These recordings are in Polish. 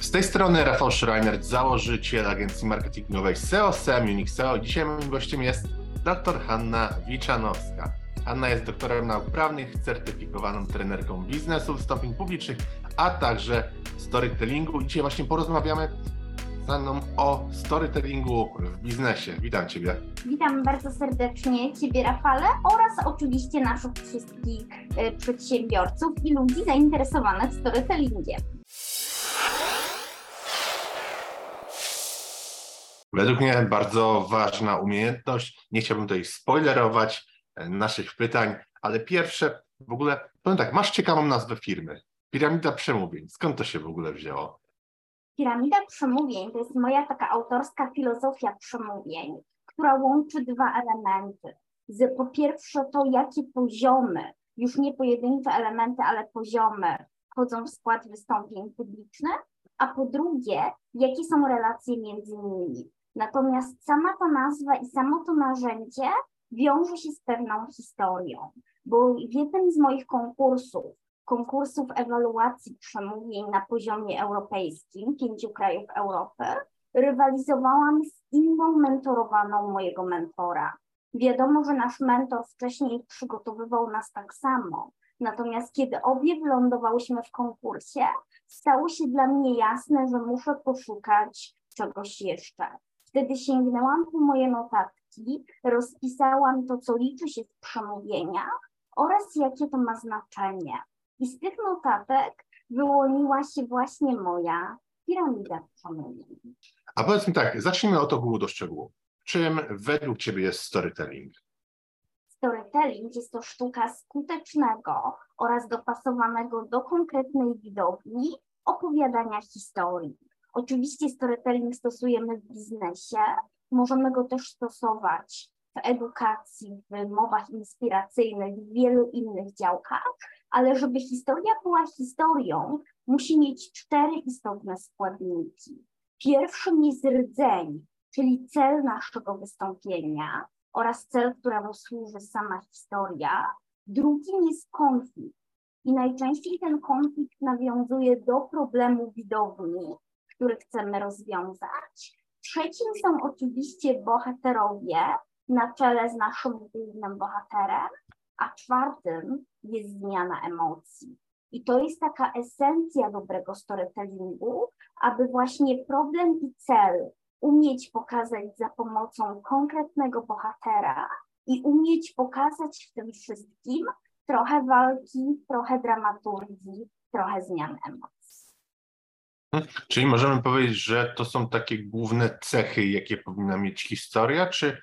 Z tej strony Rafał Schreiner, założyciel agencji marketingowej SEO, SEM, Unix SEO. Dzisiaj moim gościem jest dr Hanna Wiczanowska. Hanna jest doktorem nauk prawnych, certyfikowaną trenerką biznesu, wystąpień publicznych, a także storytellingu. I dzisiaj właśnie porozmawiamy z Hanną o storytellingu w biznesie. Witam Ciebie. Witam bardzo serdecznie Ciebie, Rafale, oraz oczywiście naszych wszystkich y, przedsiębiorców i ludzi zainteresowanych storytellingiem. Według mnie bardzo ważna umiejętność. Nie chciałbym tutaj spoilerować e, naszych pytań, ale pierwsze w ogóle, powiem tak, masz ciekawą nazwę firmy. Piramida Przemówień. Skąd to się w ogóle wzięło? Piramida przemówień to jest moja taka autorska filozofia przemówień, która łączy dwa elementy. Z, po pierwsze to, jakie poziomy, już nie pojedyncze elementy, ale poziomy wchodzą w skład wystąpień publicznych, a po drugie, jakie są relacje między nimi. Natomiast sama ta nazwa i samo to narzędzie wiąże się z pewną historią, bo w jednym z moich konkursów, konkursów ewaluacji przemówień na poziomie europejskim, pięciu krajów Europy, rywalizowałam z inną mentorowaną mojego mentora. Wiadomo, że nasz mentor wcześniej przygotowywał nas tak samo, natomiast kiedy obie wylądowałyśmy w konkursie, stało się dla mnie jasne, że muszę poszukać czegoś jeszcze. Wtedy sięgnęłam po moje notatki, rozpisałam to, co liczy się z przemówienia oraz jakie to ma znaczenie. I z tych notatek wyłoniła się właśnie moja piramida przemówień. A powiedz mi tak, zacznijmy od ogółu do szczegółu. Czym według Ciebie jest storytelling? Storytelling jest to sztuka skutecznego oraz dopasowanego do konkretnej widowni opowiadania historii. Oczywiście storytelling stosujemy w biznesie, możemy go też stosować w edukacji, w mowach inspiracyjnych, w wielu innych działkach, ale żeby historia była historią, musi mieć cztery istotne składniki. Pierwszym jest rdzeń, czyli cel naszego wystąpienia oraz cel, któremu służy sama historia. Drugim jest konflikt. I najczęściej ten konflikt nawiązuje do problemu widowni, który chcemy rozwiązać. Trzecim są oczywiście bohaterowie na czele z naszym głównym bohaterem, a czwartym jest zmiana emocji. I to jest taka esencja dobrego storytellingu, aby właśnie problem i cel umieć pokazać za pomocą konkretnego bohatera i umieć pokazać w tym wszystkim trochę walki, trochę dramaturgii, trochę zmian emocji. Hmm, czyli możemy powiedzieć, że to są takie główne cechy, jakie powinna mieć historia, czy,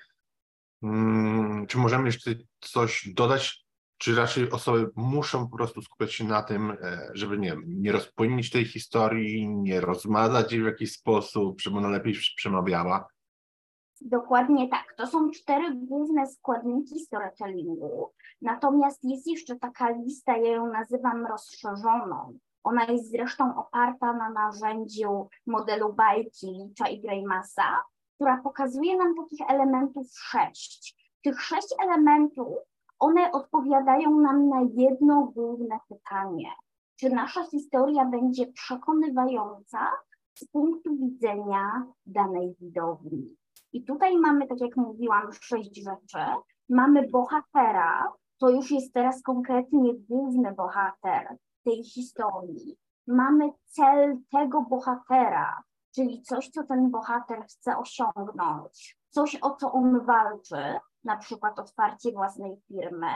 hmm, czy możemy jeszcze coś dodać, czy raczej osoby muszą po prostu skupiać się na tym, e, żeby nie, nie rozpłynnić tej historii, nie rozmazać jej w jakiś sposób, żeby ona lepiej przemawiała? Dokładnie tak. To są cztery główne składniki storytellingu. Natomiast jest jeszcze taka lista, ja ją nazywam rozszerzoną. Ona jest zresztą oparta na narzędziu modelu bajki Licza i Greymasa, która pokazuje nam takich elementów sześć. Tych sześć elementów, one odpowiadają nam na jedno główne pytanie. Czy nasza historia będzie przekonywająca z punktu widzenia danej widowni? I tutaj mamy, tak jak mówiłam, sześć rzeczy. Mamy bohatera, to już jest teraz konkretnie główny bohater tej historii. Mamy cel tego bohatera, czyli coś, co ten bohater chce osiągnąć, coś, o co on walczy, na przykład otwarcie własnej firmy.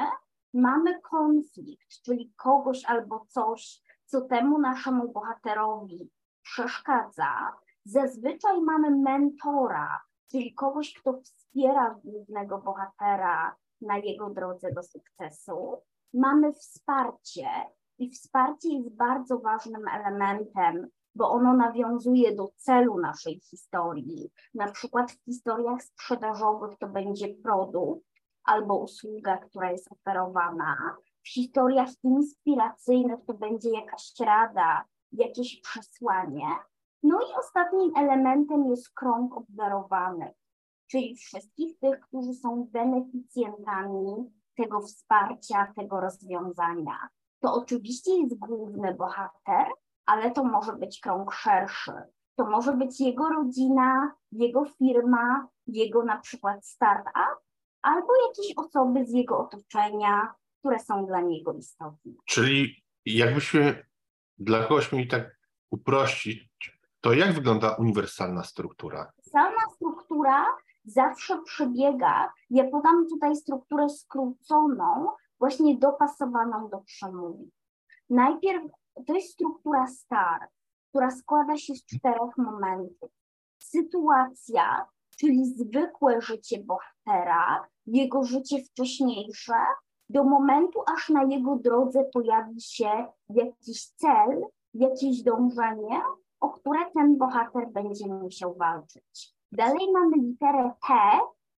Mamy konflikt, czyli kogoś albo coś, co temu naszemu bohaterowi przeszkadza. Zazwyczaj mamy mentora, czyli kogoś, kto wspiera głównego bohatera na jego drodze do sukcesu. Mamy wsparcie i wsparcie jest bardzo ważnym elementem, bo ono nawiązuje do celu naszej historii. Na przykład w historiach sprzedażowych to będzie produkt albo usługa, która jest oferowana. W historiach inspiracyjnych to będzie jakaś rada, jakieś przesłanie. No i ostatnim elementem jest krąg obdarowany, czyli wszystkich tych, którzy są beneficjentami tego wsparcia, tego rozwiązania. To oczywiście jest główny bohater, ale to może być krąg szerszy. To może być jego rodzina, jego firma, jego na przykład startup, albo jakieś osoby z jego otoczenia, które są dla niego istotne. Czyli jakbyśmy dla kogoś mieli tak uprościć, to jak wygląda uniwersalna struktura? Sama struktura zawsze przebiega, ja podam tutaj strukturę skróconą, właśnie dopasowaną do przemówień. Najpierw to jest struktura STAR, która składa się z czterech momentów. Sytuacja, czyli zwykłe życie bohatera, jego życie wcześniejsze, do momentu, aż na jego drodze pojawi się jakiś cel, jakieś dążenie, o które ten bohater będzie musiał walczyć. Dalej mamy literę T,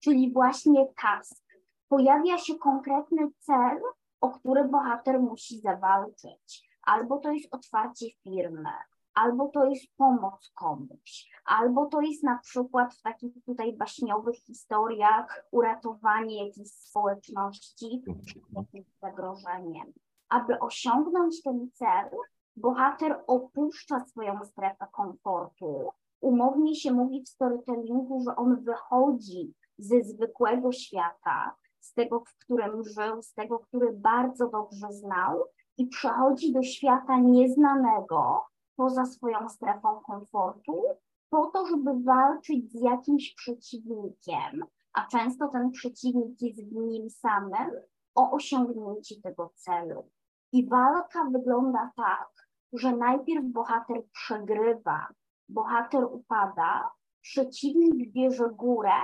czyli właśnie task. Pojawia się konkretny cel, o który bohater musi zawalczyć. Albo to jest otwarcie firmy, albo to jest pomoc komuś, albo to jest na przykład w takich tutaj baśniowych historiach uratowanie jakiejś społeczności przed jakimś zagrożeniem. Aby osiągnąć ten cel, bohater opuszcza swoją strefę komfortu. Umownie się mówi w storytellingu, że on wychodzi ze zwykłego świata, z tego, w którym żył, z tego, który bardzo dobrze znał i przechodzi do świata nieznanego, poza swoją strefą komfortu, po to, żeby walczyć z jakimś przeciwnikiem, a często ten przeciwnik jest w nim samym, o osiągnięcie tego celu. I walka wygląda tak, że najpierw bohater przegrywa, bohater upada, przeciwnik bierze górę,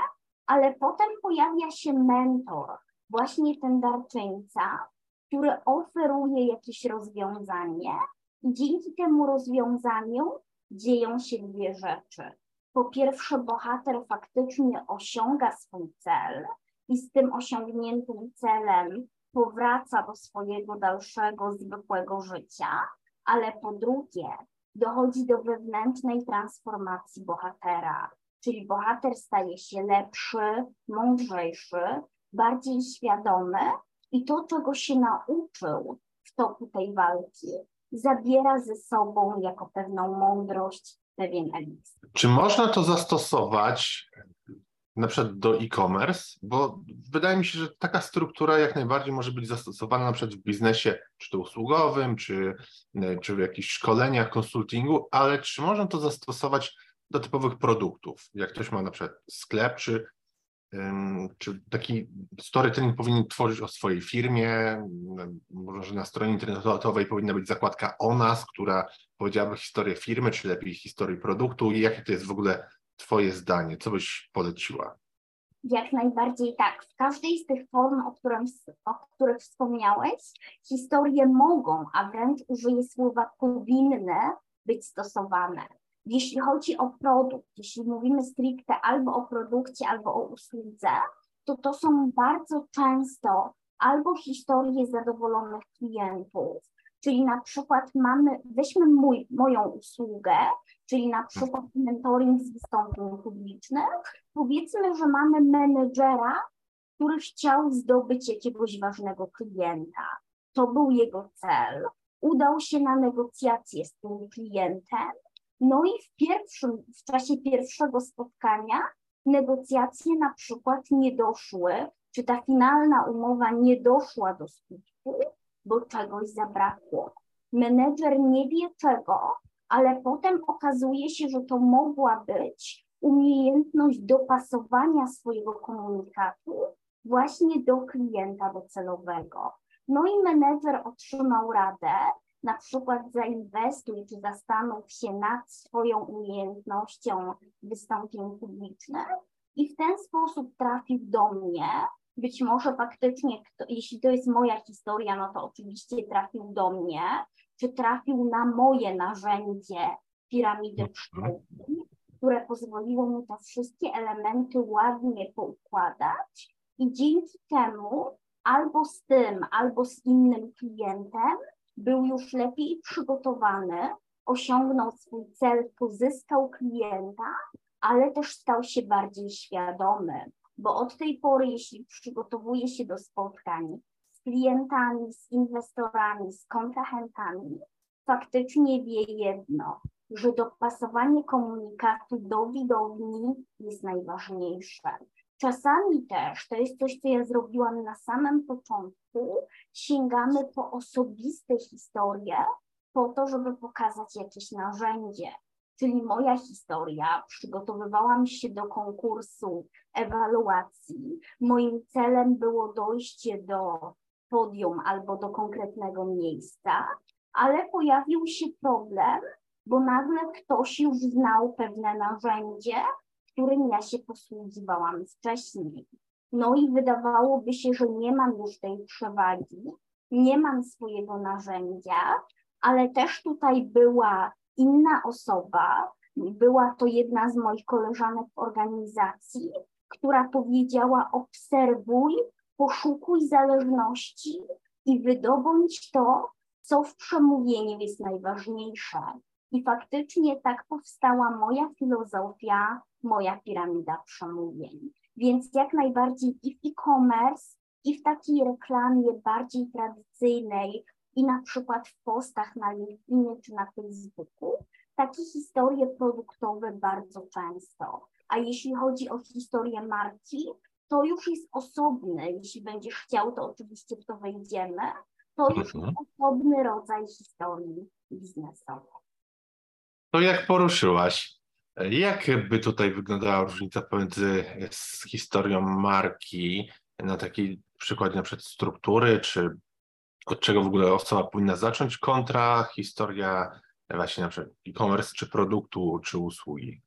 ale potem pojawia się mentor, właśnie ten darczyńca, który oferuje jakieś rozwiązanie i dzięki temu rozwiązaniu dzieją się dwie rzeczy. Po pierwsze, bohater faktycznie osiąga swój cel i z tym osiągniętym celem powraca do swojego dalszego, zwykłego życia, ale po drugie, dochodzi do wewnętrznej transformacji bohatera, czyli bohater staje się lepszy, mądrzejszy, bardziej świadomy i to, czego się nauczył w toku tej walki, zabiera ze sobą jako pewną mądrość pewien eliksir. Czy można to zastosować na przykład do e-commerce? Bo wydaje mi się, że taka struktura jak najbardziej może być zastosowana na przykład w biznesie, czy to usługowym, czy, czy w jakichś szkoleniach, konsultingu, ale czy można to zastosować do typowych produktów? Jak ktoś ma na przykład sklep, czy czy taki storytelling powinien tworzyć o swojej firmie? Może na stronie internetowej powinna być zakładka o nas, która powiedziałaby historię firmy, czy lepiej historię produktu? I jakie to jest w ogóle Twoje zdanie? Co byś poleciła? Jak najbardziej tak. W każdej z tych form, o, którym, o których wspomniałeś, historie mogą, a wręcz użyję słowa powinny być stosowane. Jeśli chodzi o produkt, jeśli mówimy stricte albo o produkcie, albo o usłudze, to to są bardzo często albo historie zadowolonych klientów, czyli na przykład mamy, weźmy mój, moją usługę, czyli na przykład mentoring z wystąpień publicznych, powiedzmy, że mamy menedżera, który chciał zdobyć jakiegoś ważnego klienta. To był jego cel. Udał się na negocjacje z tym klientem, no i w pierwszym, w czasie pierwszego spotkania negocjacje na przykład nie doszły, czy ta finalna umowa nie doszła do skutku, bo czegoś zabrakło. Menedżer nie wie czego, ale potem okazuje się, że to mogła być umiejętność dopasowania swojego komunikatu właśnie do klienta docelowego. No i menedżer otrzymał radę, na przykład zainwestuj czy zastanów się nad swoją umiejętnością wystąpień publicznych i w ten sposób trafił do mnie. Być może faktycznie, kto, jeśli to jest moja historia, no to oczywiście trafił do mnie, czy trafił na moje narzędzie piramidy pszczółki, które pozwoliło mu te wszystkie elementy ładnie poukładać i dzięki temu albo z tym, albo z innym klientem był już lepiej przygotowany, osiągnął swój cel, pozyskał klienta, ale też stał się bardziej świadomy, bo od tej pory, jeśli przygotowuje się do spotkań z klientami, z inwestorami, z kontrahentami, faktycznie wie jedno, że dopasowanie komunikatu do widowni jest najważniejsze. Czasami też, to jest coś, co ja zrobiłam na samym początku, sięgamy po osobiste historie, po to, żeby pokazać jakieś narzędzie. Czyli moja historia, przygotowywałam się do konkursu ewaluacji. Moim celem było dojście do podium albo do konkretnego miejsca, ale pojawił się problem, bo nagle ktoś już znał pewne narzędzie, którym ja się posługiwałam wcześniej. No i wydawałoby się, że nie mam już tej przewagi, nie mam swojego narzędzia, ale też tutaj była inna osoba, była to jedna z moich koleżanek w organizacji, która powiedziała: obserwuj, poszukuj zależności i wydobądź to, co w przemówieniu jest najważniejsze. I faktycznie tak powstała moja filozofia, moja piramida przemówień. Więc jak najbardziej i w e-commerce, i w takiej reklamie bardziej tradycyjnej, i na przykład w postach na LinkedInie czy na Facebooku, takie historie produktowe bardzo często. A jeśli chodzi o historię marki, to już jest osobny, jeśli będziesz chciał, to oczywiście w to wejdziemy, to już Mhm. jest osobny rodzaj historii biznesowej. To jak poruszyłaś, jak by tutaj wyglądała różnica pomiędzy z historią marki na takiej przykładzie na przykład struktury, czy od czego w ogóle osoba powinna zacząć, kontra historia właśnie na przykład e-commerce, czy produktu, czy usługi?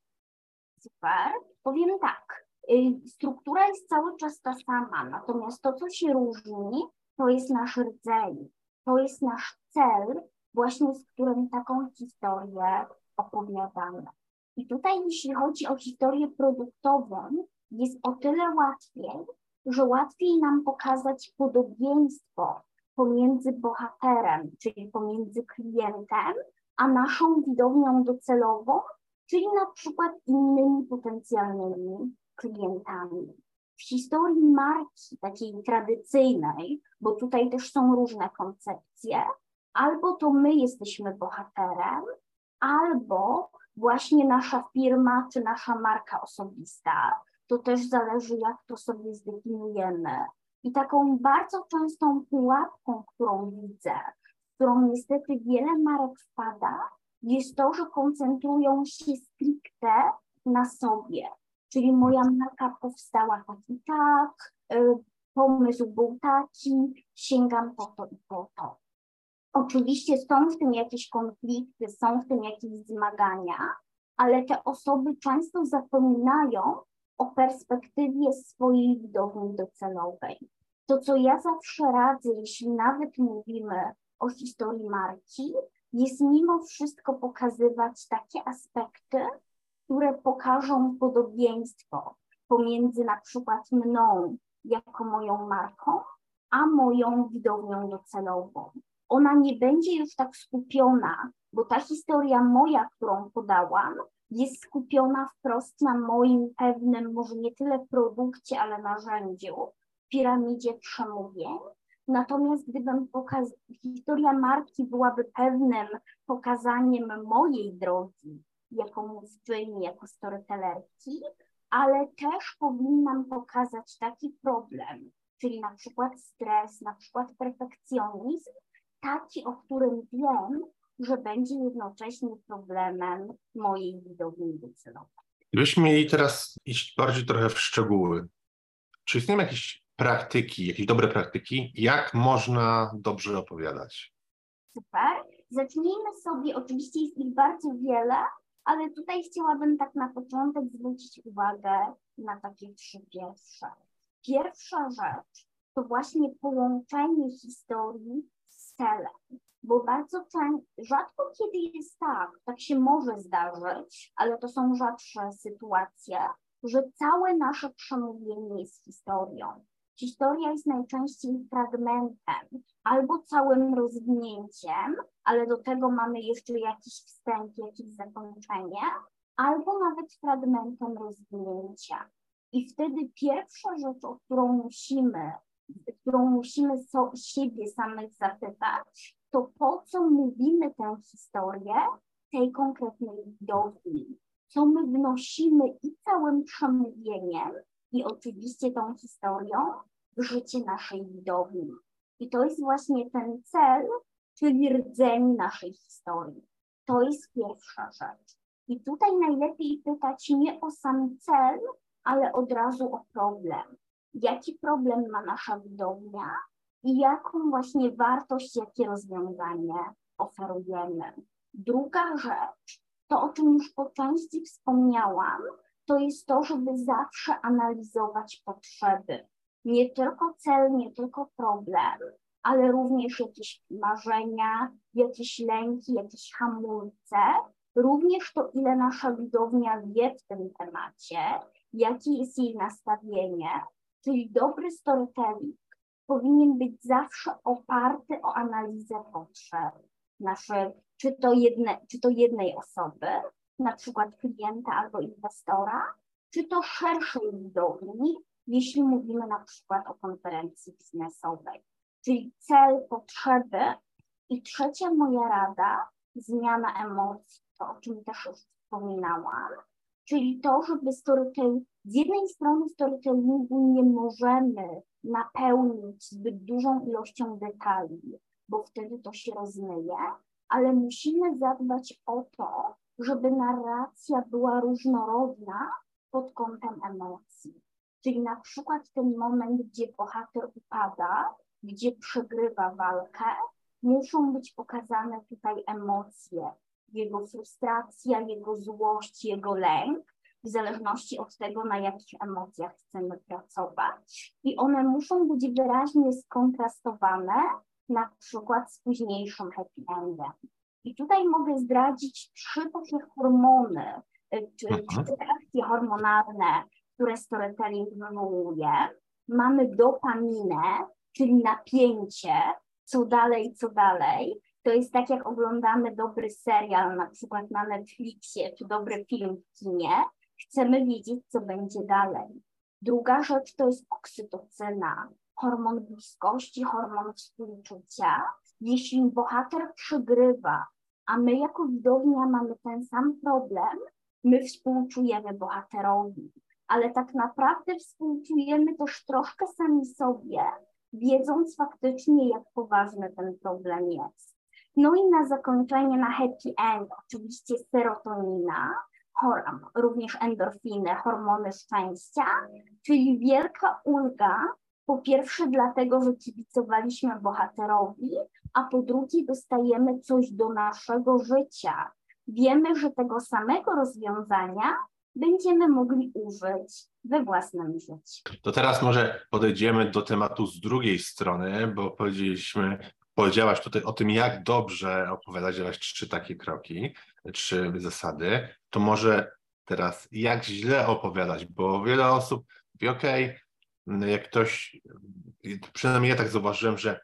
Super. Powiem tak, y, struktura jest cały czas ta sama, natomiast to, co się różni, to jest nasz rdzeń, to jest nasz cel, właśnie z którym taką historię opowiadamy. I tutaj, jeśli chodzi o historię produktową, jest o tyle łatwiej, że łatwiej nam pokazać podobieństwo pomiędzy bohaterem, czyli pomiędzy klientem, a naszą widownią docelową, czyli na przykład innymi potencjalnymi klientami. W historii marki takiej tradycyjnej, bo tutaj też są różne koncepcje, albo to my jesteśmy bohaterem, albo właśnie nasza firma czy nasza marka osobista. To też zależy, jak to sobie zdefiniujemy. I taką bardzo częstą pułapką, którą widzę, w którą niestety wiele marek wpada, jest to, że koncentrują się stricte na sobie. Czyli moja marka powstała tak i tak, y, pomysł był taki, sięgam po to i po to. Oczywiście są w tym jakieś konflikty, są w tym jakieś zmagania, ale te osoby często zapominają o perspektywie swojej widowni docelowej. To, co ja zawsze radzę, jeśli nawet mówimy o historii marki, jest mimo wszystko pokazywać takie aspekty, które pokażą podobieństwo pomiędzy na przykład mną jako moją marką, a moją widownią docelową. Ona nie będzie już tak skupiona, bo ta historia moja, którą podałam, jest skupiona wprost na moim pewnym, może nie tyle produkcie, ale narzędziu, piramidzie przemówień. Natomiast gdybym pokaz... historia marki byłaby pewnym pokazaniem mojej drogi jako mówczyni, jako storytellerki, ale też powinnam pokazać taki problem, czyli na przykład stres, na przykład perfekcjonizm, taki, o którym wiem, że będzie jednocześnie problemem mojej widowni docelowej. Gdybyśmy mieli teraz iść bardziej trochę w szczegóły, czy istnieją jakieś praktyki, jakieś dobre praktyki, jak można dobrze opowiadać? Super. Zacznijmy sobie, oczywiście jest ich bardzo wiele, ale tutaj chciałabym tak na początek zwrócić uwagę na takie trzy pierwsze. Pierwsza rzecz to właśnie połączenie historii celem, bo bardzo często, rzadko kiedy jest tak, tak się może zdarzyć, ale to są rzadsze sytuacje, że całe nasze przemówienie jest historią. Historia jest najczęściej fragmentem albo całym rozwinięciem, ale do tego mamy jeszcze jakiś wstęp, jakieś zakończenie, albo nawet fragmentem rozwinięcia. I wtedy pierwsza rzecz, o którą musimy, którą musimy so, siebie samych zapytać, to po co mówimy tę historię tej konkretnej widowni? Co my wnosimy i całym przemówieniem, i oczywiście tą historią w życie naszej widowni. I to jest właśnie ten cel, czyli rdzeń naszej historii. To jest pierwsza rzecz. I tutaj najlepiej pytać nie o sam cel, ale od razu o problem. Jaki problem ma nasza widownia i jaką właśnie wartość, jakie rozwiązanie oferujemy. Druga rzecz, to o czym już po części wspomniałam, to jest to, żeby zawsze analizować potrzeby. Nie tylko cel, nie tylko problem, ale również jakieś marzenia, jakieś lęki, jakieś hamulce, również to, ile nasza widownia wie w tym temacie, jakie jest jej nastawienie, czyli dobry storytelling powinien być zawsze oparty o analizę potrzeb naszej, czy to, jedne, czy to jednej osoby, na przykład klienta albo inwestora, czy to szerszej widowni, jeśli mówimy na przykład o konferencji biznesowej. Czyli cel, potrzeby. I trzecia moja rada, zmiana emocji, to o czym też już wspominałam, czyli to, żeby storytelling, z jednej strony storytellingu nie możemy napełnić zbyt dużą ilością detali, bo wtedy to się rozmyje, ale musimy zadbać o to, żeby narracja była różnorodna pod kątem emocji. Czyli na przykład ten moment, gdzie bohater upada, gdzie przegrywa walkę, muszą być pokazane tutaj emocje, jego frustracja, jego złość, jego lęk, w zależności od tego, na jakich emocjach chcemy pracować. I one muszą być wyraźnie skontrastowane, na przykład z późniejszym happy endem. I tutaj mogę zdradzić trzy takie hormony, y, czy Mhm. trzy reakcje hormonalne, które storytelling wywołuje. Mamy dopaminę, czyli napięcie, co dalej, co dalej. To jest tak, jak oglądamy dobry serial, na przykład na Netflixie, czy dobry film w kinie. Chcemy wiedzieć, co będzie dalej. Druga rzecz to jest oksytocyna, hormon bliskości, hormon współczucia. Jeśli bohater przegrywa, a my jako widownia mamy ten sam problem, my współczujemy bohaterowi, ale tak naprawdę współczujemy też troszkę sami sobie, wiedząc faktycznie, jak poważny ten problem jest. No i na zakończenie, na happy end, oczywiście serotonina, również endorfiny, hormony szczęścia, czyli wielka ulga, po pierwsze dlatego, że kibicowaliśmy bohaterowi, a po drugie dostajemy coś do naszego życia. Wiemy, że tego samego rozwiązania będziemy mogli użyć we własnym życiu. To teraz może podejdziemy do tematu z drugiej strony, bo powiedzieliśmy, powiedziałaś tutaj o tym, jak dobrze opowiadać, dałaś trzy takie kroki, trzy zasady. To może teraz jak źle opowiadać, bo wiele osób mówi, okej, jak ktoś, przynajmniej ja tak zauważyłem, że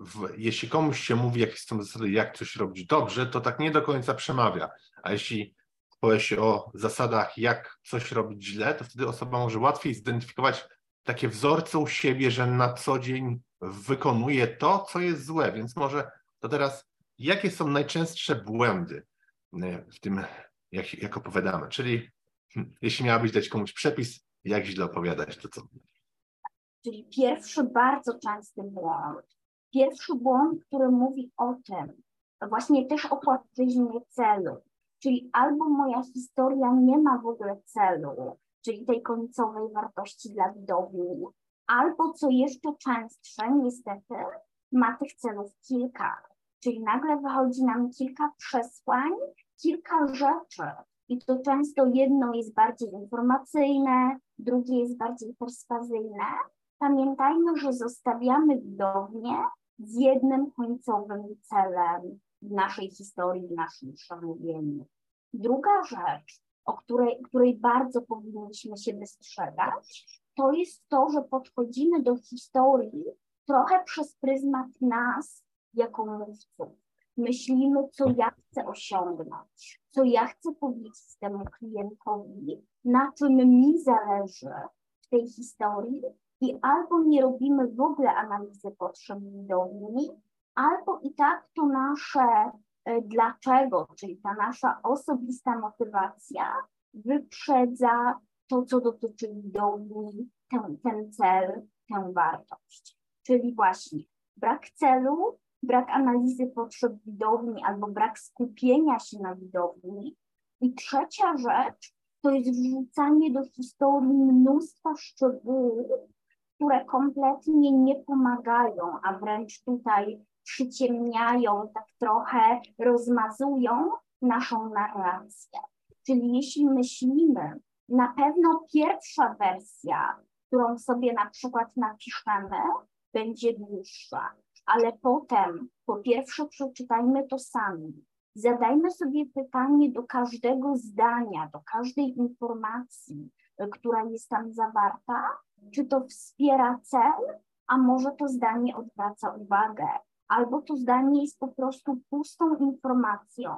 w, jeśli komuś się mówi, jakie są zasady, jak coś robić dobrze, to tak nie do końca przemawia. A jeśli powie się o zasadach, jak coś robić źle, to wtedy osoba może łatwiej zidentyfikować takie wzorce u siebie, że na co dzień wykonuje to, co jest złe. Więc może to teraz, jakie są najczęstsze błędy y, w tym, jak, jak opowiadamy? Czyli hmm, jeśli miałabyś dać komuś przepis, jak źle opowiadać, to co? Czyli pierwszy bardzo częsty błąd, pierwszy błąd, który mówi o tym, właśnie też o płaszczyźnie celu, czyli albo moja historia nie ma w ogóle celu, czyli tej końcowej wartości dla widowni, albo co jeszcze częstsze, niestety, ma tych celów kilka. Czyli nagle wychodzi nam kilka przesłań, kilka rzeczy. I to często jedno jest bardziej informacyjne, drugie jest bardziej perswazyjne. Pamiętajmy, że zostawiamy widownię z jednym końcowym celem w naszej historii, w naszym przemówieniu. Druga rzecz, o której, której bardzo powinniśmy się wystrzegać, to jest to, że podchodzimy do historii trochę przez pryzmat nas jako mówców. Myślimy, co ja chcę osiągnąć, co ja chcę powiedzieć temu klientowi, na czym mi zależy w tej historii i albo nie robimy w ogóle analizy potrzeb widowni, albo i tak to nasze e, dlaczego, czyli ta nasza osobista motywacja wyprzedza to, co dotyczy widowni, ten, ten cel, tę wartość. Czyli właśnie brak celu, brak analizy potrzeb widowni albo brak skupienia się na widowni. I trzecia rzecz to jest wrzucanie do historii mnóstwa szczegółów, które kompletnie nie pomagają, a wręcz tutaj przyciemniają, tak trochę rozmazują naszą narrację. Czyli jeśli myślimy, na pewno pierwsza wersja, którą sobie na przykład napiszemy, będzie dłuższa, ale potem po pierwsze przeczytajmy to sami. Zadajmy sobie pytanie do każdego zdania, do każdej informacji, która jest tam zawarta, czy to wspiera cel, a może to zdanie odwraca uwagę, albo to zdanie jest po prostu pustą informacją,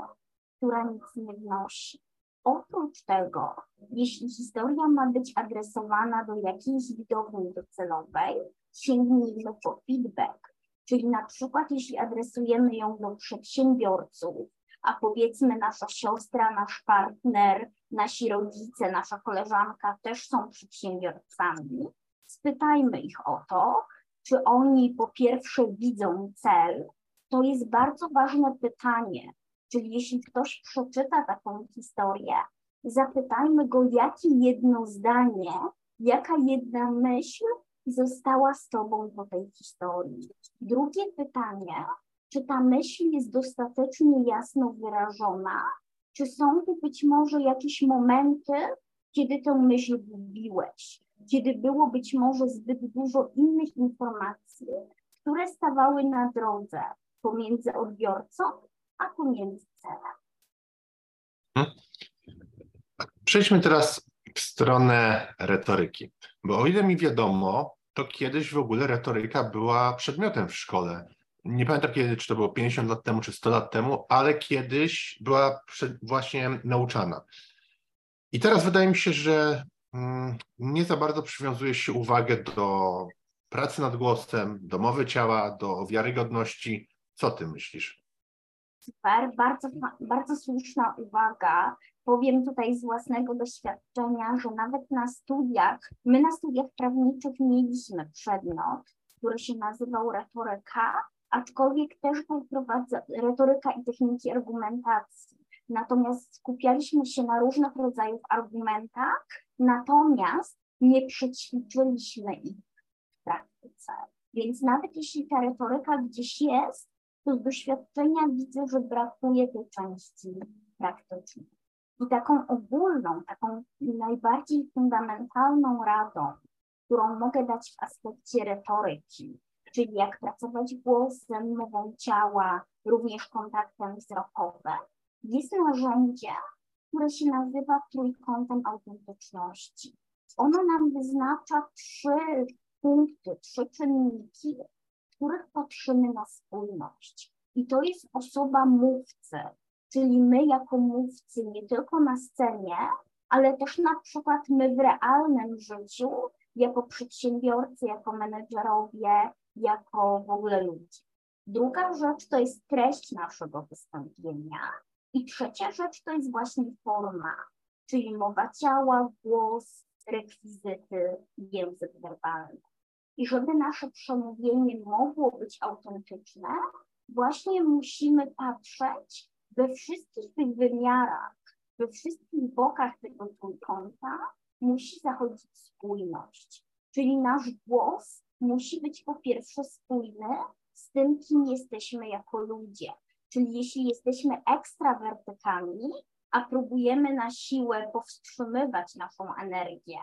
która nic nie wnosi. Oprócz tego, jeśli historia ma być adresowana do jakiejś widowni docelowej, sięgnijmy po feedback. Czyli na przykład, jeśli adresujemy ją do przedsiębiorców, a powiedzmy nasza siostra, nasz partner, nasi rodzice, nasza koleżanka też są przedsiębiorcami, spytajmy ich o to, czy oni po pierwsze widzą cel. To jest bardzo ważne pytanie. Czyli jeśli ktoś przeczyta taką historię, zapytajmy go, jakie jedno zdanie, jaka jedna myśl została z tobą po tej historii. Drugie pytanie, czy ta myśl jest dostatecznie jasno wyrażona, czy są tu być może jakieś momenty, kiedy tę myśl gubiłeś, kiedy było być może zbyt dużo innych informacji, które stawały na drodze pomiędzy odbiorcą a pomiędzy celem. Hmm. Przejdźmy teraz w stronę retoryki, bo o ile mi wiadomo, to kiedyś w ogóle retoryka była przedmiotem w szkole. Nie pamiętam kiedy, czy to było 50 lat temu, czy 100 lat temu, ale kiedyś była właśnie nauczana. I teraz wydaje mi się, że mm, nie za bardzo przywiązuje się uwagę do pracy nad głosem, do mowy ciała, do wiarygodności. Co ty myślisz? Super, bardzo, bardzo słuszna uwaga. Powiem tutaj z własnego doświadczenia, że nawet na studiach, my na studiach prawniczych mieliśmy przedmiot, który się nazywał retoryka, aczkolwiek też był retoryka i techniki argumentacji. Natomiast skupialiśmy się na różnych rodzajach argumentach, natomiast nie przećwiczyliśmy ich w praktyce. Więc nawet jeśli ta retoryka gdzieś jest, to z doświadczenia widzę, że brakuje tej części praktycznej. I taką ogólną, taką najbardziej fundamentalną radą, którą mogę dać w aspekcie retoryki, czyli jak pracować głosem, mową ciała, również kontaktem wzrokowym, jest narzędzie, które się nazywa trójkątem autentyczności. Ono nam wyznacza trzy punkty, trzy czynniki, których patrzymy na spójność. I to jest osoba mówcy, czyli my jako mówcy nie tylko na scenie, ale też na przykład my w realnym życiu, jako przedsiębiorcy, jako menedżerowie, jako w ogóle ludzie. Druga rzecz to jest treść naszego wystąpienia. I trzecia rzecz to jest właśnie forma, czyli mowa ciała, głos, rekwizyty, język werbalny. I żeby nasze przemówienie mogło być autentyczne, właśnie musimy patrzeć we wszystkich tych wymiarach, we wszystkich bokach tego trójkąta musi zachodzić spójność. Czyli nasz głos musi być po pierwsze spójny z tym, kim jesteśmy jako ludzie. Czyli jeśli jesteśmy ekstrawertykami, a próbujemy na siłę powstrzymywać naszą energię,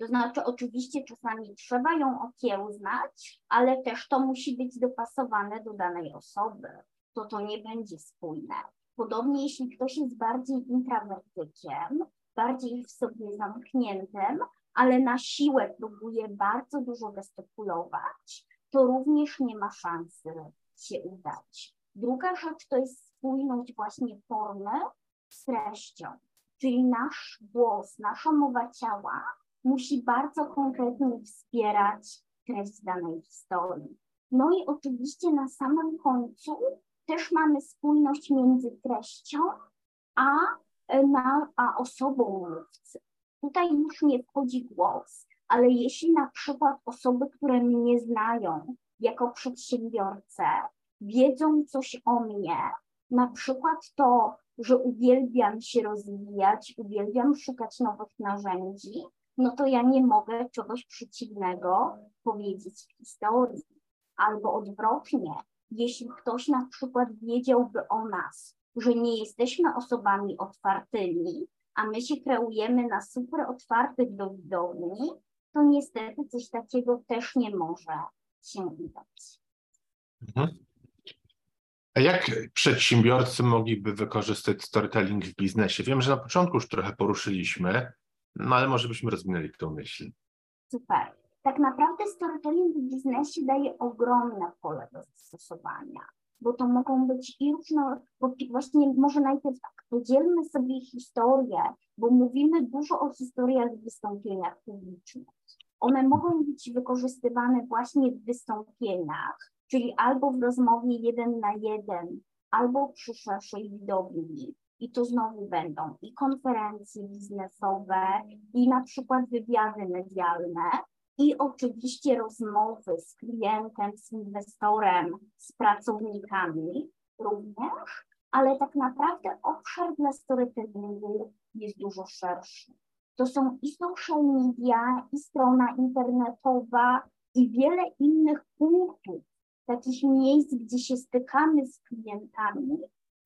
to znaczy, oczywiście czasami trzeba ją okiełznać, ale też to musi być dopasowane do danej osoby. To to nie będzie spójne. Podobnie jeśli ktoś jest bardziej intrawertykiem, bardziej w sobie zamkniętym, ale na siłę próbuje bardzo dużo gestykulować, to również nie ma szansy się udać. Druga rzecz to jest spójność właśnie formy z treścią, czyli nasz głos, nasza mowa ciała musi bardzo konkretnie wspierać treść danej historii. No i oczywiście na samym końcu też mamy spójność między treścią a, e, na, a osobą mówcy. Tutaj już nie wchodzi głos, ale jeśli na przykład osoby, które mnie znają jako przedsiębiorcę, wiedzą coś o mnie, na przykład to, że uwielbiam się rozwijać, uwielbiam szukać nowych narzędzi, no to ja nie mogę czegoś przeciwnego powiedzieć w historii. Albo odwrotnie, jeśli ktoś na przykład wiedziałby o nas, że nie jesteśmy osobami otwartymi, a my się kreujemy na super otwartych do widowni, to niestety coś takiego też nie może się udać. Mhm. A jak przedsiębiorcy mogliby wykorzystać storytelling w biznesie? Wiem, że na początku już trochę poruszyliśmy, no ale może byśmy rozwinęli tę myśl. Super. Tak naprawdę storytelling w biznesie daje ogromne pole do zastosowania, bo to mogą być i różne, bo właśnie może najpierw tak, podzielmy sobie historię, bo mówimy dużo o historiach w wystąpieniach publicznych. One mogą być wykorzystywane właśnie w wystąpieniach, czyli albo w rozmowie jeden na jeden, albo przy szerszej widowni. I to znowu będą i konferencje biznesowe, i na przykład wywiady medialne, i oczywiście rozmowy z klientem, z inwestorem, z pracownikami również, ale tak naprawdę obszar dla storytellingu jest dużo szerszy. To są i social media, i strona internetowa, i wiele innych punktów, takich miejsc, gdzie się stykamy z klientami.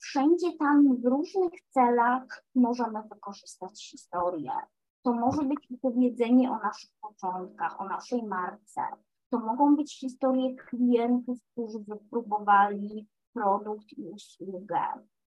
Wszędzie tam w różnych celach możemy wykorzystać historię. To może być opowiedzenie o naszych początkach, o naszej marce. To mogą być historie klientów, którzy wypróbowali produkt i usługę.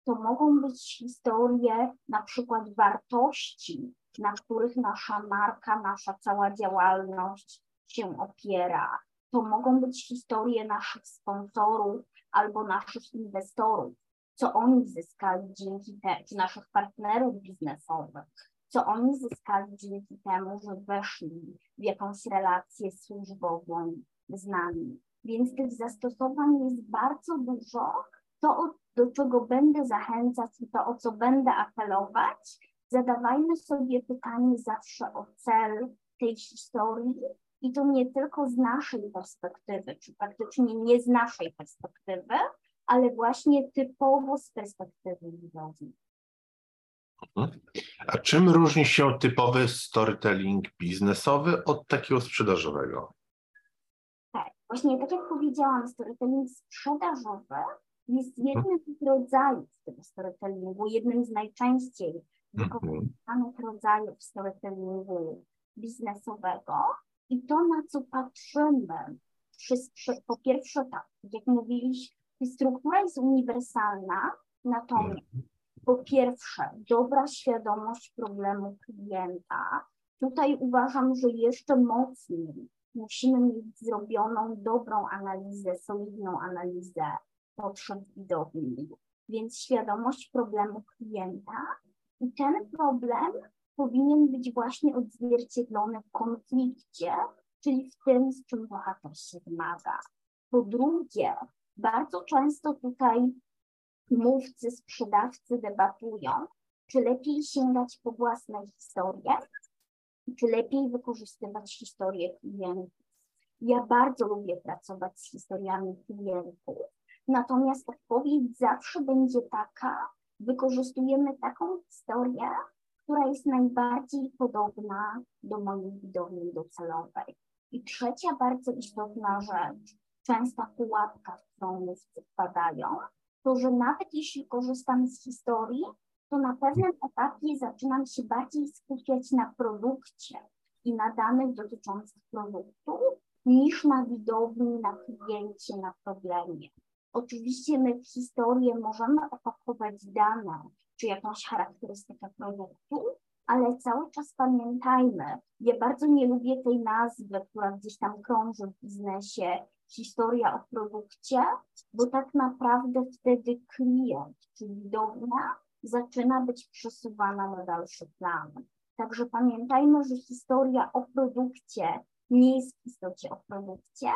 To mogą być historie na przykład wartości, na których nasza marka, nasza cała działalność się opiera. To mogą być historie naszych sponsorów albo naszych inwestorów, co oni zyskali dzięki temu, czy naszych partnerów biznesowych, co oni zyskali dzięki temu, że weszli w jakąś relację służbową z nami. Więc tych zastosowań jest bardzo dużo. To, do czego będę zachęcać i to, o co będę apelować, zadawajmy sobie pytanie zawsze o cel tej historii i to nie tylko z naszej perspektywy, czy praktycznie nie z naszej perspektywy, ale właśnie typowo z perspektywy widowni. Mhm. A czym różni się typowy storytelling biznesowy od takiego sprzedażowego? Tak, właśnie tak jak powiedziałam, storytelling sprzedażowy jest jednym z rodzajów tego storytellingu, jednym z najczęściej wykorzystywanych rodzajów storytellingu biznesowego. I to, na co patrzymy, po pierwsze tak, jak mówiliśmy, struktura jest uniwersalna, natomiast po pierwsze, dobra świadomość problemu klienta. Tutaj uważam, że jeszcze mocniej musimy mieć zrobioną dobrą analizę, solidną analizę potrzeb widowni, więc świadomość problemu klienta i ten problem powinien być właśnie odzwierciedlony w konflikcie, czyli w tym, z czym bohater się zmaga. Po drugie, bardzo często tutaj mówcy, sprzedawcy debatują, czy lepiej sięgać po własne historie, czy lepiej wykorzystywać historię klientów. Ja bardzo lubię pracować z historiami klientów, natomiast odpowiedź zawsze będzie taka, wykorzystujemy taką historię, która jest najbardziej podobna do mojej widowni docelowej. I trzecia bardzo istotna rzecz, częsta pułapka, w którą mówcy wpadają, to że nawet jeśli korzystam z historii, to na pewnym etapie zaczynam się bardziej skupiać na produkcie i na danych dotyczących produktu, niż na widowni, na kliencie, na problemie. Oczywiście my w historię możemy opakować dane, czy jakąś charakterystykę produktu, ale cały czas pamiętajmy, ja bardzo nie lubię tej nazwy, która gdzieś tam krąży w biznesie, historia o produkcie, bo tak naprawdę wtedy klient, czyli widownia, zaczyna być przesuwana na dalszy plan. Także pamiętajmy, że historia o produkcie nie jest w istocie o produkcie,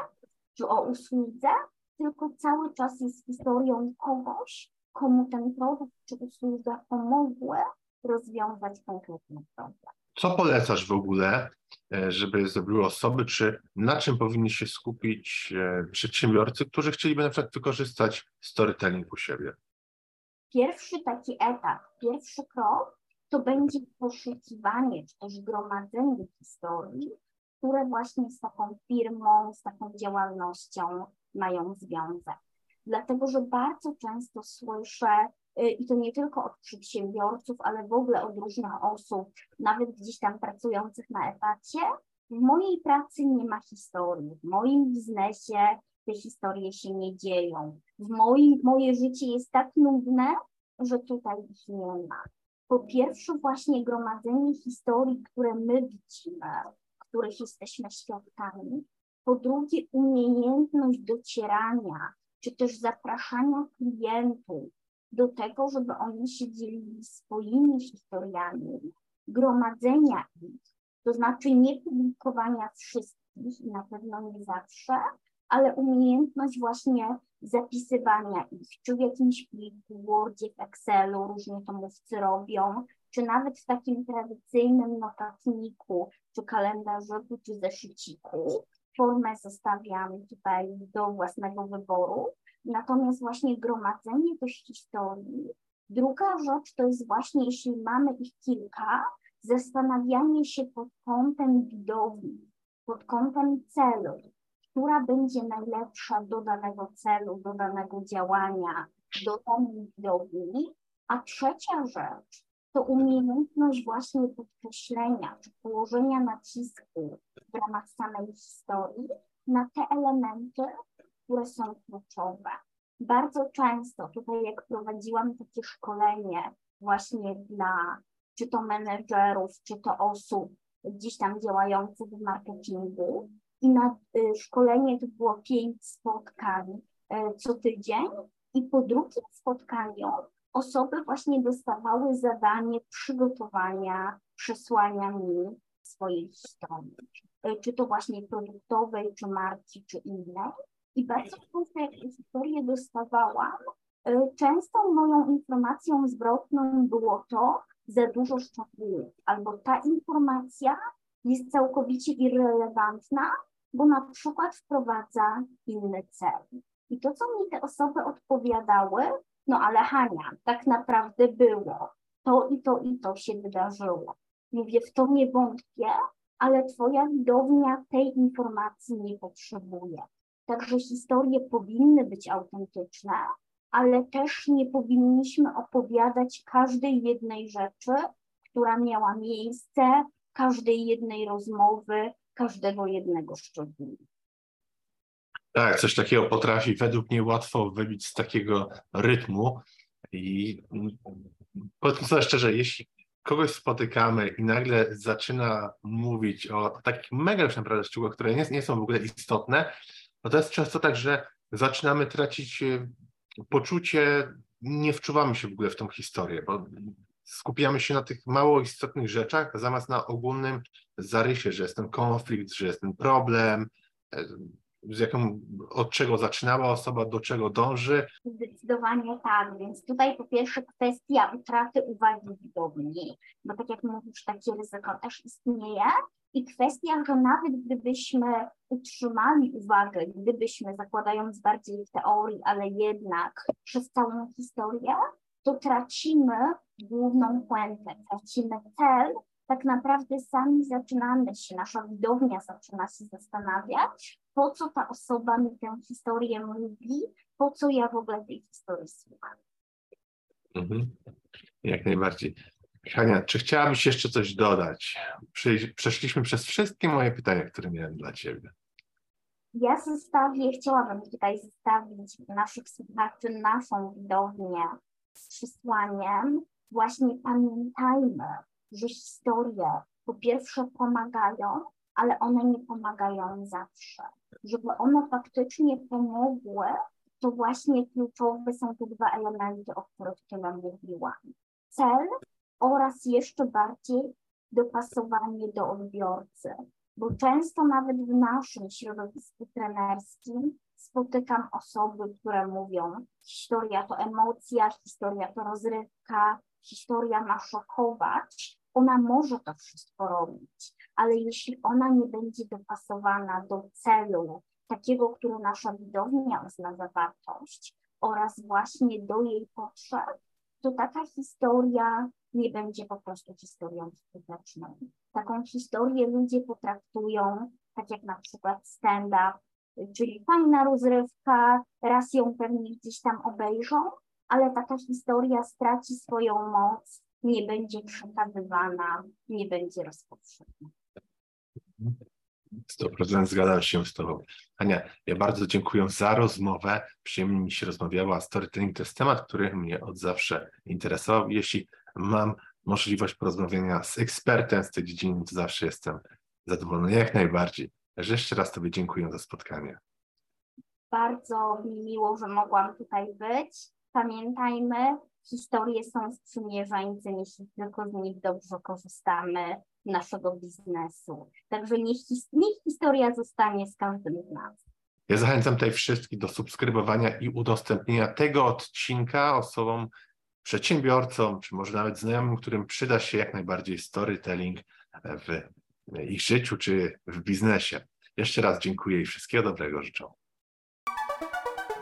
czy o usłudze, tylko cały czas jest historią kogoś, komu ten produkt czy usługa pomogły rozwiązać konkretny problem. Co polecasz w ogóle, e, żeby zrobiły osoby, czy na czym powinni się skupić e, przedsiębiorcy, którzy chcieliby na przykład wykorzystać storytelling u siebie? Pierwszy taki etap, pierwszy krok to będzie poszukiwanie czy też gromadzenie historii, które właśnie z taką firmą, z taką działalnością mają związek. Dlatego, że bardzo często słyszę, i to nie tylko od przedsiębiorców, ale w ogóle od różnych osób, nawet gdzieś tam pracujących na etacie, w mojej pracy nie ma historii, w moim biznesie te historie się nie dzieją. W moim, moje życie jest tak nudne, że tutaj ich nie ma. Po pierwsze, właśnie gromadzenie historii, które my widzimy, których jesteśmy świadkami. Po drugie, umiejętność docierania, czy też zapraszania klientów do tego, żeby oni się dzielili swoimi historiami, gromadzenia ich, to znaczy nie publikowania wszystkich i na pewno nie zawsze, ale umiejętność właśnie zapisywania ich, czy w jakimś pliku, Wordzie, w Excelu, różnie to mówcy robią, czy nawet w takim tradycyjnym notatniku, czy kalendarzyku, czy zeszyciku. Formę zostawiam tutaj do własnego wyboru. Natomiast właśnie gromadzenie tych historii. Druga rzecz to jest właśnie, jeśli mamy ich kilka, zastanawianie się pod kątem widowni, pod kątem celu, która będzie najlepsza do danego celu, do danego działania, do danej widowni. A trzecia rzecz to umiejętność właśnie podkreślenia czy położenia nacisku w ramach samej historii na te elementy, które są kluczowe. Bardzo często tutaj, jak prowadziłam takie szkolenie właśnie dla czy to menedżerów, czy to osób gdzieś tam działających w marketingu, i na y, szkolenie to było pięć spotkań y, co tydzień, i po drugim spotkaniu osoby właśnie dostawały zadanie przygotowania, przesłania mi swojej historii, czy to właśnie produktowej, czy marki, czy innej. I bardzo często, jak historię dostawałam, y, często moją informacją zwrotną było to, za dużo szczegółów, albo ta informacja jest całkowicie irrelevantna, bo na przykład wprowadza inny cel. I to, co mi te osoby odpowiadały, no ale Hania, tak naprawdę było. To i to i to się wydarzyło. Mówię, w to nie wątpię, ale twoja widownia tej informacji nie potrzebuje. Także historie powinny być autentyczne, ale też nie powinniśmy opowiadać każdej jednej rzeczy, która miała miejsce, każdej jednej rozmowy, każdego jednego szczegółu. Tak, coś takiego potrafi według mnie łatwo wybić z takiego rytmu. I powiedzmy sobie szczerze, jeśli kogoś spotykamy i nagle zaczyna mówić o takich mega już naprawdę szczegółach, które nie, nie są w ogóle istotne, no to jest często tak, że zaczynamy tracić e, poczucie, nie wczuwamy się w ogóle w tą historię, bo skupiamy się na tych mało istotnych rzeczach, zamiast na ogólnym zarysie, że jest ten konflikt, że jest ten problem, e, z jaką, od czego zaczynała osoba, do czego dąży. Zdecydowanie tak, więc tutaj po pierwsze kwestia utraty uwagi widowni, bo tak jak mówisz, takie ryzyko też istnieje i kwestia, że nawet gdybyśmy utrzymali uwagę, gdybyśmy zakładając bardziej w teorii, ale jednak przez całą historię, to tracimy główną puentę, tracimy cel, tak naprawdę sami zaczynamy się, nasza widownia zaczyna się zastanawiać, po co ta osoba mi tę historię mówi, po co ja w ogóle tej historii słucham. Mhm. Jak najbardziej. Hania, czy chciałabyś jeszcze coś dodać? Przeszliśmy przez wszystkie moje pytania, które miałem dla Ciebie. Ja zostawię, chciałabym tutaj zostawić naszych słuchaczy, naszą widownię z przesłaniem. Właśnie pamiętajmy, że historie po pierwsze pomagają, ale one nie pomagają zawsze. Żeby one faktycznie pomogły, to właśnie kluczowe są te dwa elementy, o których tyle mówiłam. Cel oraz jeszcze bardziej dopasowanie do odbiorcy. bo często nawet w naszym środowisku trenerskim spotykam osoby, które mówią, historia to emocja, historia to rozrywka, historia ma szokować, ona może to wszystko robić, ale jeśli ona nie będzie dopasowana do celu, takiego, który nasza widownia uzna za wartość oraz właśnie do jej potrzeb, to taka historia nie będzie po prostu historią skuteczną. Taką historię ludzie potraktują, tak jak na przykład stand-up, czyli fajna rozrywka, raz ją pewnie gdzieś tam obejrzą, ale taka historia straci swoją moc, nie będzie przekazywana, nie będzie rozpowszechniona. 100% zgadzam się z Tobą. Ania, ja bardzo dziękuję za rozmowę. Przyjemnie mi się rozmawiała. Storytelling to jest temat, który mnie od zawsze interesował. Jeśli mam możliwość porozmawiania z ekspertem z tej dziedziny, to zawsze jestem zadowolony jak najbardziej. Także jeszcze raz Tobie dziękuję za spotkanie. Bardzo mi miło, że mogłam tutaj być. Pamiętajmy, historie są sprzymierzeńcem, jeśli tylko z nich dobrze korzystamy naszego biznesu. Także niech, his- niech historia zostanie z każdym z nas. Ja zachęcam tutaj wszystkich do subskrybowania i udostępnienia tego odcinka osobom, przedsiębiorcom, czy może nawet znajomym, którym przyda się jak najbardziej storytelling w ich życiu czy w biznesie. Jeszcze raz dziękuję i wszystkiego dobrego życzę.